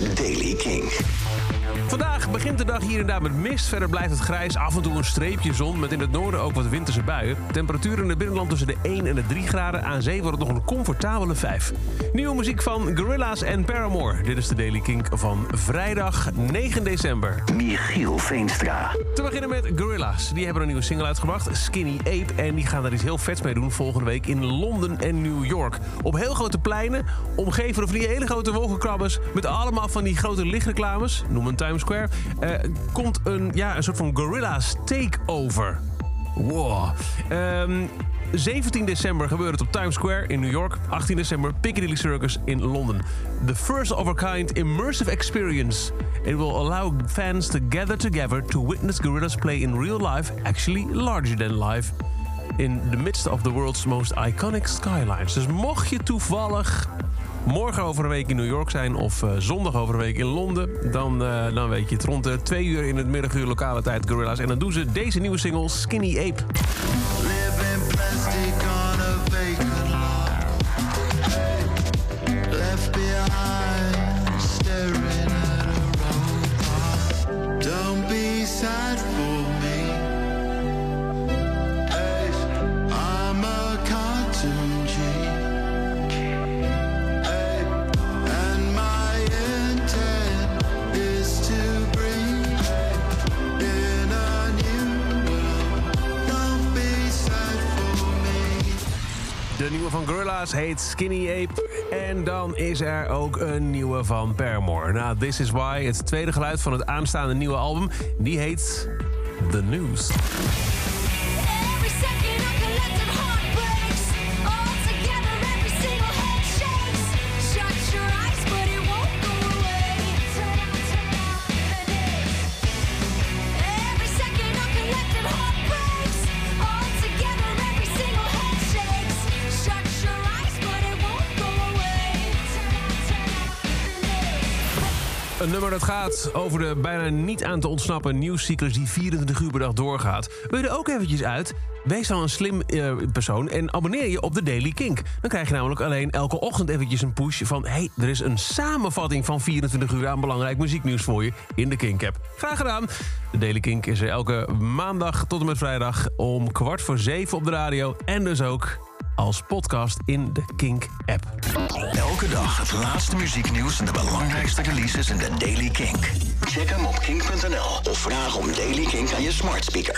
is Daily King. Vandaag begint de dag hier en daar met mist. Verder blijft het grijs. Af en toe een streepje zon. Met in het noorden ook wat winterse buien. Temperatuur in het binnenland tussen de 1 en de 3 graden. Aan zee wordt het nog een comfortabele 5. Nieuwe muziek van Gorillaz en Paramore. Dit is de Daily Kink van vrijdag 9 december. Michiel Veenstra. Te beginnen met Gorillaz. Die hebben een nieuwe single uitgebracht, Skinny Ape. En die gaan daar iets heel vets mee doen volgende week in Londen en New York. Op heel grote pleinen, omgeven door van die hele grote wolkenkrabbers... met allemaal van die grote lichtreclames, noem een Times Square... eh, komt een, ja, een soort van Gorillaz takeover. Wow. Ehm, 17 december gebeurt het op Times Square in New York. 18 december Piccadilly Circus in Londen. The first of a kind immersive experience. It will allow fans to gather together to witness gorillas play in real life, actually larger than life. In the midst of the world's most iconic skylines. Dus mocht je toevallig morgen over een week in New York zijn of eh, zondag over een week in Londen, dan, eh, dan weet je het rond de twee uur in het middaguur lokale tijd Gorillas. En dan doen ze deze nieuwe single Skinny Ape. De nieuwe van Gorillaz heet Skinny Ape. En dan is er ook een nieuwe van Paramore. Nou, This Is Why, het tweede geluid van het aanstaande nieuwe album. Die heet The News. Een nummer dat gaat over de bijna niet aan te ontsnappen nieuwscyclus die 24 uur per dag doorgaat. Wil er ook eventjes uit? Wees dan een slim eh, persoon en abonneer je op de Daily Kink. Dan krijg je namelijk alleen elke ochtend eventjes een push van... hey, er is een samenvatting van 24 uur aan belangrijk muzieknieuws voor je in de Kink-app. Graag gedaan. De Daily Kink is er elke maandag tot en met vrijdag om kwart voor zeven op de radio... en dus ook als podcast in de Kink-app. Elke dag het laatste muzieknieuws en de belangrijkste releases in de Daily Kink. Check hem op kink.nl of vraag om Daily Kink aan je smart speaker.